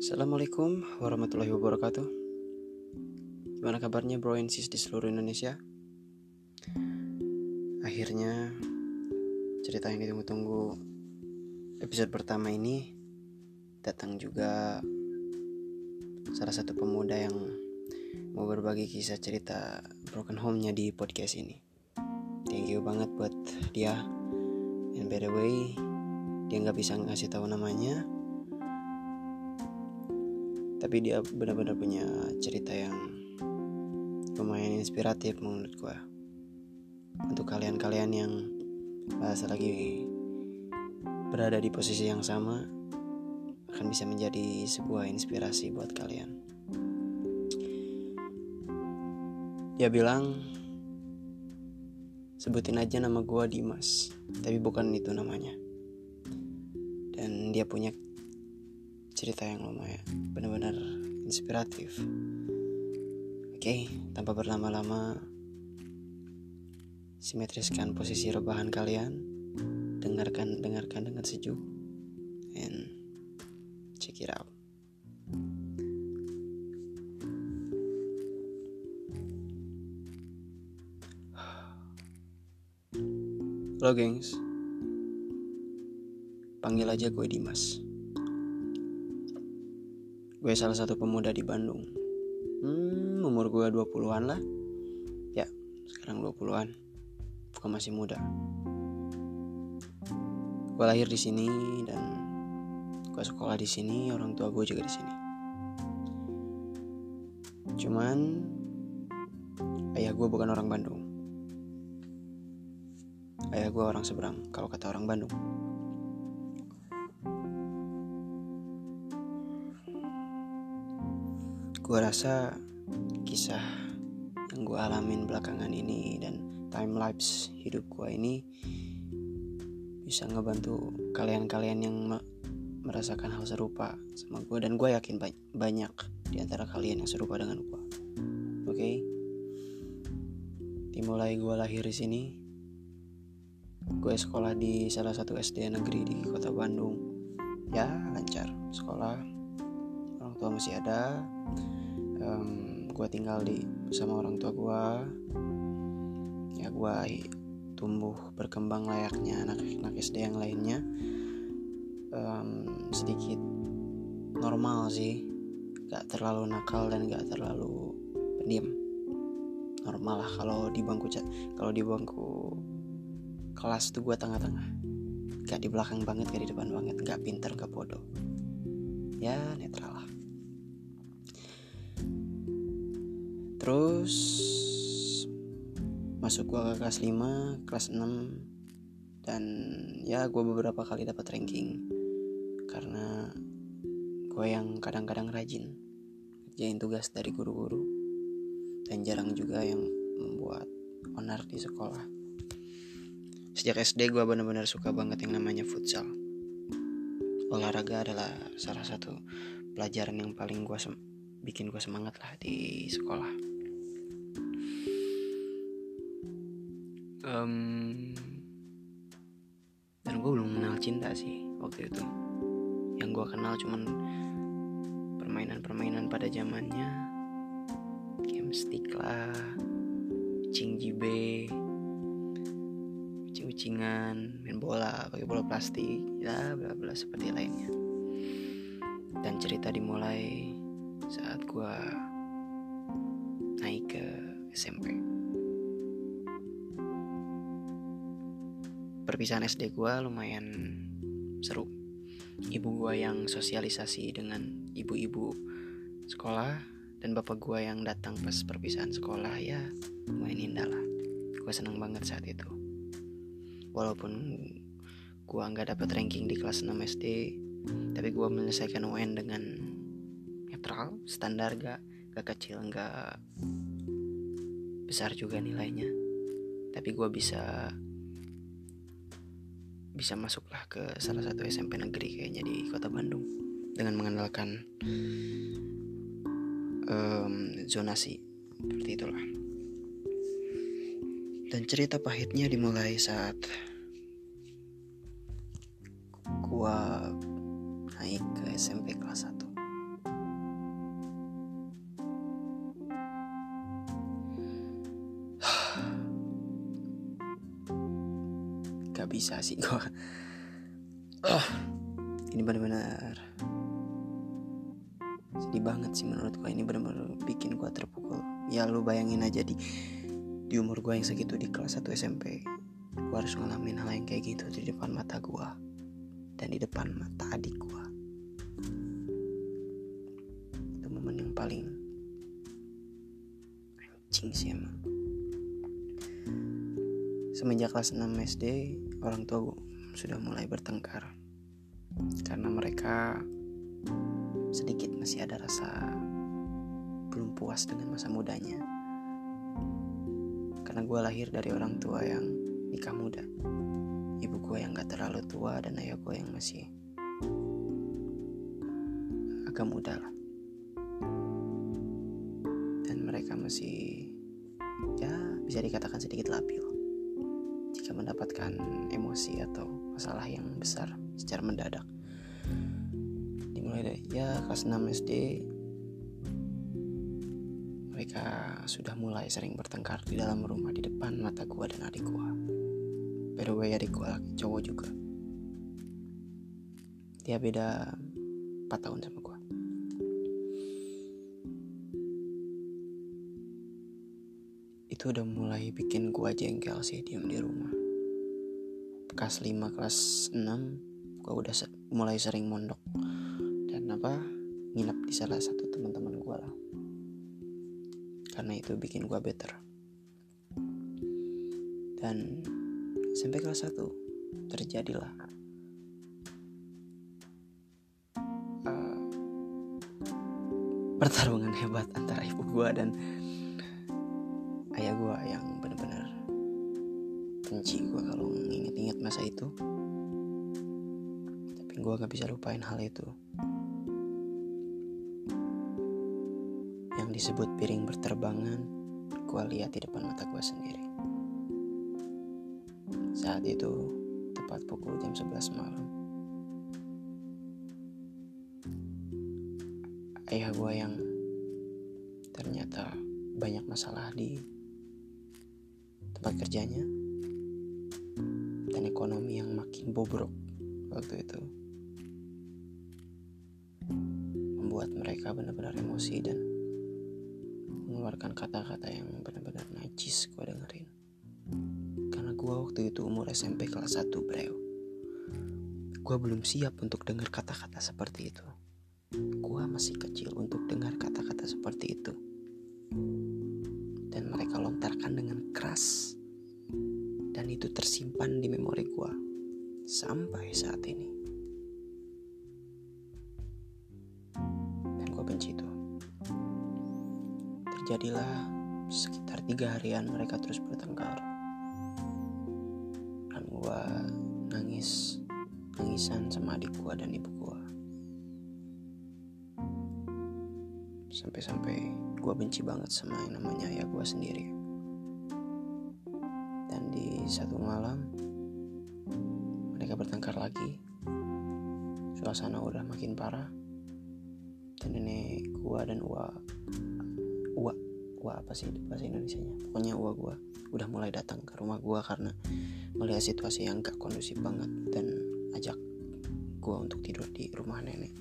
Assalamualaikum warahmatullahi wabarakatuh Gimana kabarnya bro and sis di seluruh Indonesia? Akhirnya cerita yang ditunggu-tunggu episode pertama ini datang juga salah satu pemuda yang mau berbagi kisah cerita broken home-nya di podcast ini. Thank you banget buat dia. And by the way, dia nggak bisa ngasih tahu namanya, tapi dia benar-benar punya cerita yang lumayan inspiratif menurut gue untuk kalian-kalian yang bahasa lagi berada di posisi yang sama akan bisa menjadi sebuah inspirasi buat kalian. Dia bilang sebutin aja nama gue Dimas. Tapi bukan itu namanya. Dan dia punya cerita yang lumayan benar-benar inspiratif. Oke, tanpa berlama-lama, simetriskan posisi rebahan kalian, dengarkan dengarkan dengan sejuk, and check it out. Halo gengs Panggil aja gue Dimas Gue salah satu pemuda di Bandung. Hmm, umur gue 20-an lah. Ya, sekarang 20-an. Bukan masih muda. Gue lahir di sini dan gue sekolah di sini, orang tua gue juga di sini. Cuman ayah gue bukan orang Bandung. Ayah gue orang seberang, kalau kata orang Bandung. Gue rasa kisah yang gue alamin belakangan ini dan time lapse hidup gue ini bisa ngebantu kalian-kalian yang merasakan hal serupa sama gue dan gue yakin ba banyak di antara kalian yang serupa dengan gue. Oke. Okay? Dimulai gue lahir di sini. Gue sekolah di salah satu SD negeri di kota Bandung. Ya, lancar. Sekolah tua masih ada, um, gue tinggal di bersama orang tua gue ya gue tumbuh berkembang layaknya anak-anak SD yang lainnya. Um, sedikit normal sih. Gak terlalu nakal dan gak terlalu pendiam. Normal lah kalau di bangku kalau di bangku kelas tuh gue tengah-tengah. Gak di belakang banget gak di depan banget gak pinter gak bodoh. Ya netral terus masuk gua ke kelas 5 kelas 6 dan ya gue beberapa kali dapat ranking karena gue yang kadang-kadang rajin kerjain tugas dari guru-guru dan jarang juga yang membuat onar di sekolah. Sejak SD gue benar-benar suka banget yang namanya futsal. Olahraga adalah salah satu pelajaran yang paling gue bikin gue semangat lah di sekolah um, dan gue belum kenal cinta sih waktu itu. Yang gue kenal cuman permainan-permainan pada zamannya. Game stick lah cing jibe ucing-ucingan main bola pakai bola plastik ya bla bla seperti lainnya. Dan cerita dimulai saat gue naik ke SMP perpisahan SD gue lumayan seru. Ibu gue yang sosialisasi dengan ibu-ibu sekolah dan bapak gue yang datang pas perpisahan sekolah ya lumayan indah lah. Gue seneng banget saat itu. Walaupun gue nggak dapet ranking di kelas 6 SD tapi gue menyelesaikan UN dengan netral standar gak gak kecil gak besar juga nilainya. Tapi gue bisa bisa masuklah ke salah satu SMP negeri kayaknya di kota Bandung dengan mengandalkan um, zonasi seperti itulah. Dan cerita pahitnya dimulai saat gak bisa sih gue oh, ini benar-benar sedih banget sih menurut gue ini benar-benar bikin gue terpukul. Ya lu bayangin aja di di umur gue yang segitu di kelas 1 SMP gue harus ngalamin hal yang kayak gitu di depan mata gue dan di depan mata adik gue itu momen yang paling anjing sih emang semenjak kelas 6 SD orang tua sudah mulai bertengkar. Karena mereka sedikit masih ada rasa belum puas dengan masa mudanya. Karena gue lahir dari orang tua yang nikah muda. Ibu gue yang gak terlalu tua dan ayah gue yang masih agak muda lah. Dan mereka masih ya bisa dikatakan sedikit labil mendapatkan emosi atau masalah yang besar secara mendadak dimulai dari ya kelas 6 SD mereka sudah mulai sering bertengkar di dalam rumah di depan mata gua dan adik gua. By the way adik gua laki cowok juga. Dia beda 4 tahun sama gua. Itu udah mulai bikin gua jengkel sih diem di rumah. Kelas 5, kelas 6 gua udah mulai sering mondok. Dan apa nginep di salah satu teman-teman gua lah. Karena itu bikin gue better. Dan sampai kelas 1 terjadilah uh, pertarungan hebat antara ibu gue dan ayah gue yang benci gue kalau nginget-inget masa itu tapi gue gak bisa lupain hal itu yang disebut piring berterbangan, gue lihat di depan mata gue sendiri. Saat itu, tepat pukul jam 11 malam. Ayah gue yang ternyata banyak masalah di tempat kerjanya ekonomi yang makin bobrok waktu itu. Membuat mereka benar-benar emosi dan mengeluarkan kata-kata yang benar-benar najis gue dengerin. Karena gue waktu itu umur SMP kelas 1 bro gue belum siap untuk dengar kata-kata seperti itu. Gue masih kecil untuk dengar kata-kata seperti itu. Dan mereka lontarkan dengan keras dan itu tersimpan di memori gue sampai saat ini dan gue benci itu Terjadilah sekitar tiga harian mereka terus bertengkar. Dan gue nangis, nangisan sama adik gue dan ibu gue. Sampai-sampai gue benci banget sama yang namanya ayah gue sendiri. Satu malam, mereka bertengkar lagi. Suasana udah makin parah. Dan nenek gue dan Uwa Uwa Uwa apa sih bahasa Indonesia nya pokoknya Uwa gue udah mulai datang ke rumah gue karena melihat situasi yang gak kondusif banget dan ajak gue untuk tidur di rumah nenek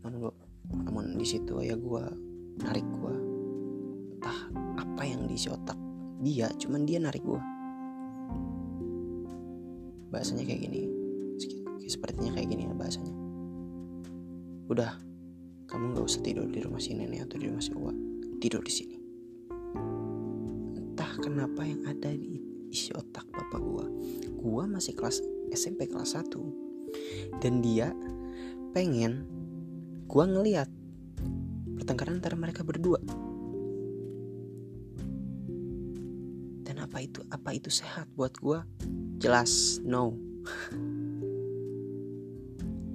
namun gua, namun di situ ya gue narik gue entah apa yang diisi otak dia cuman dia narik gue bahasanya kayak gini. Sepertinya kayak gini ya bahasanya. Udah kamu nggak usah tidur di rumah si nenek atau di rumah si Uwa. Tidur di sini. Entah kenapa yang ada di isi otak bapak gua. Gua masih kelas SMP kelas 1 dan dia pengen gua ngeliat pertengkaran antara mereka berdua. Dan apa itu apa itu sehat buat gua jelas no.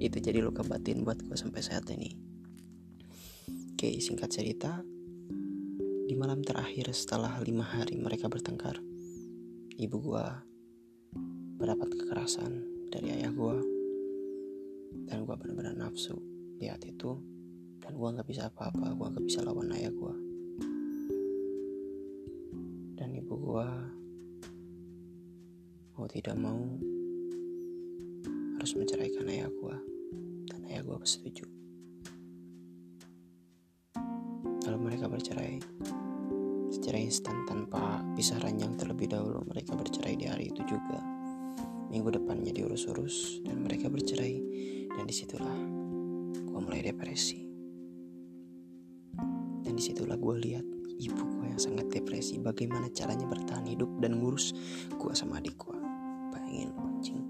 Itu jadi luka batin buat gue sampai saat ini. Oke singkat cerita di malam terakhir setelah lima hari mereka bertengkar, ibu gua mendapat kekerasan dari ayah gua. Dan gua benar-benar nafsu lihat itu. Dan gua nggak bisa apa-apa, gua nggak bisa lawan ayah gua. Dan ibu gua mau tidak mau harus menceraikan ayah gue dan ayah gue setuju lalu mereka bercerai secara instan tanpa pisah ranjang terlebih dahulu. Mereka bercerai di hari itu juga. Minggu depannya diurus-urus dan mereka bercerai. Dan di situlah gue mulai depresi. Dan di situlah gue lihat ibu gue yang sangat depresi. Bagaimana caranya bertahan hidup dan ngurus gue sama adik gue bayangin anjing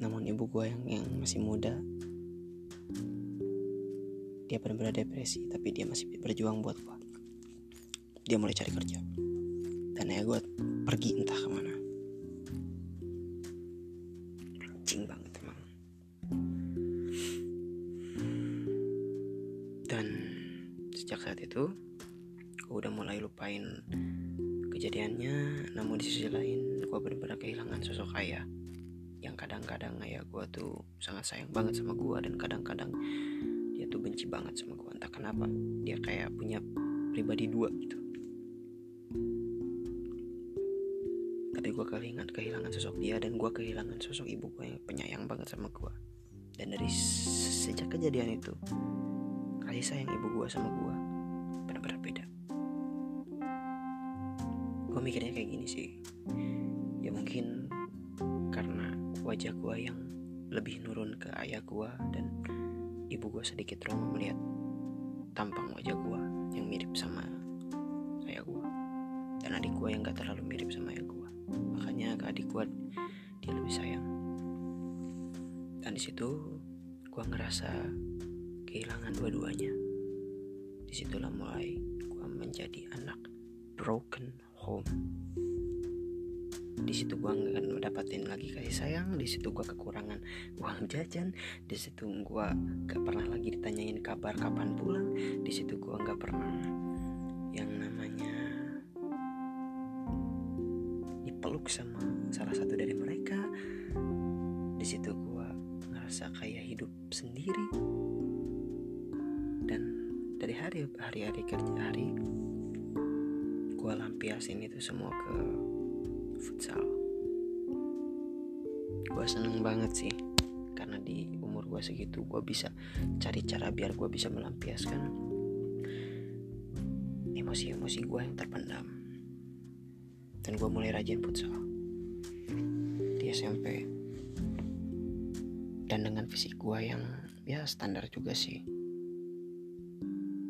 namun ibu gue yang yang masih muda dia benar-benar depresi tapi dia masih berjuang buat gue dia mulai cari kerja. Dan ya gue pergi entah ke mana. Banget emang. Dan sejak saat itu di sisi lain gue benar-benar kehilangan sosok ayah yang kadang-kadang ayah gue tuh sangat sayang banget sama gue dan kadang-kadang dia tuh benci banget sama gue entah kenapa dia kayak punya pribadi dua gitu. Tapi gue kehilangan kehilangan sosok dia dan gue kehilangan sosok ibu gue yang penyayang banget sama gue dan dari sejak kejadian itu kasih sayang ibu gue sama gue gue mikirnya kayak gini sih. Ya mungkin karena wajah gue yang lebih nurun ke ayah gue dan ibu gue sedikit trauma melihat tampang wajah gue yang mirip sama ayah gue dan adik gue yang gak terlalu mirip sama ayah gue makanya ke adik gue dia lebih sayang. Dan di situ gue ngerasa kehilangan dua-duanya. Di situlah mulai gue menjadi anak broken home di situ gue nggak dapatin lagi kasih sayang di situ gue kekurangan uang jajan di situ gue gak pernah lagi ditanyain kabar kapan pulang di situ gue nggak pernah. Yang namanya dipeluk sama salah satu dari mereka di situ gue ngerasa kayak hidup sendiri. Dan dari hari hari hari kerja hari gue lampiasin itu semua ke futsal. Gue seneng banget sih karena di umur gue segitu gue bisa cari cara biar gue bisa melampiaskan emosi-emosi gue yang terpendam. Dan gue mulai rajin futsal di SMP dan dengan fisik gue yang ya standar juga sih.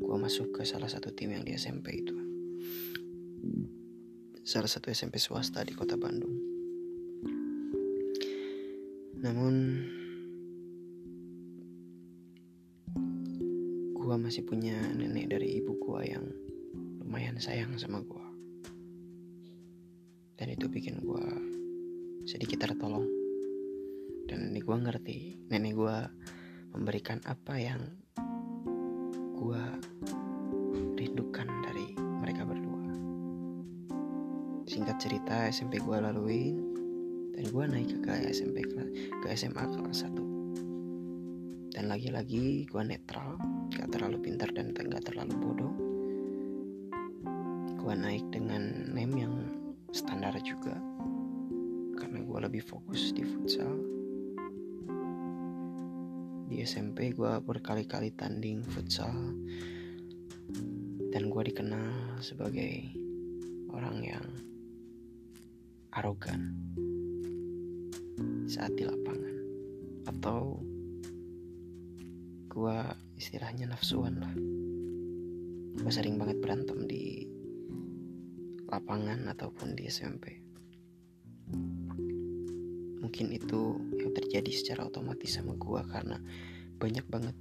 Gue masuk ke salah satu tim yang di SMP itu salah satu SMP swasta di kota Bandung. Namun gua masih punya nenek dari ibu gua yang lumayan sayang sama gua. Dan itu bikin gua sedikit tertolong. Dan nenek gua ngerti, nenek gua memberikan apa yang gua rindukan Singkat cerita SMP gue laluin. Dan gue naik ke SMP ke SMA kelas 1 dan lagi-lagi gue netral gak terlalu pintar dan gak terlalu bodoh. Gue naik dengan name yang standar juga. Karena gue lebih fokus di futsal. Di SMP gue berkali-kali tanding futsal. Dan gue dikenal sebagai orang yang arogan saat di lapangan. Atau gue istilahnya nafsuan lah. Gue sering banget berantem di lapangan ataupun di SMP mungkin itu yang terjadi secara otomatis sama gue karena banyak banget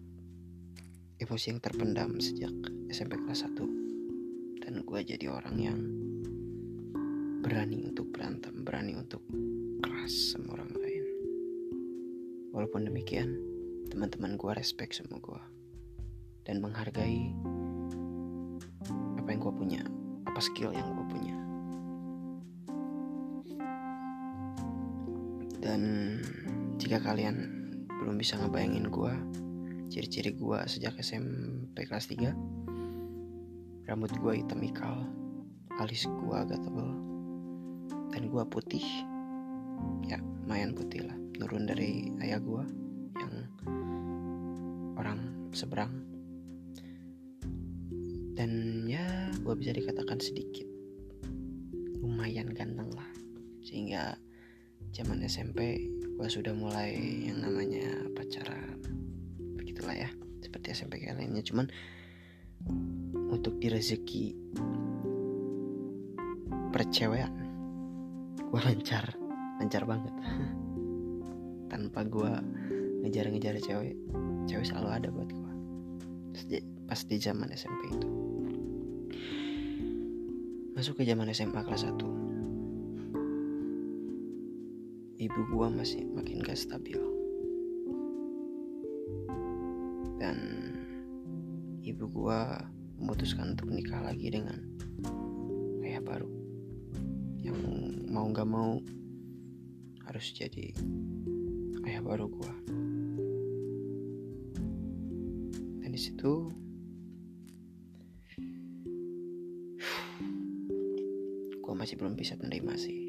emosi yang terpendam sejak SMP kelas 1 dan gue jadi orang yang berani untuk berantem, berani untuk keras sama orang lain. Walaupun demikian, teman-teman gue respect sama gue dan menghargai apa yang gue punya, apa skill yang gue punya. Dan jika kalian belum bisa ngebayangin gue, ciri-ciri gue sejak SMP kelas 3, rambut gue hitam ikal alis gue agak tebal dan gue putih. Ya lumayan putih lah. Turun dari ayah gue yang orang seberang. Dan ya gue bisa dikatakan sedikit lumayan ganteng lah. Sehingga zaman SMP gue sudah mulai yang namanya pacaran. Begitulah ya seperti SMP lainnya. Cuman untuk di rezeki percewean gue lancar. Lancar banget. Tanpa gue ngejar-ngejar cewek cewek selalu ada buat gue pas di zaman SMP itu. Masuk ke zaman SMA kelas 1 ibu gue masih makin gak stabil. Dan ibu gue memutuskan untuk nikah lagi dengan ayah baru yang mau gak mau harus jadi ayah baru gue dan di situ gue masih belum bisa menerima sih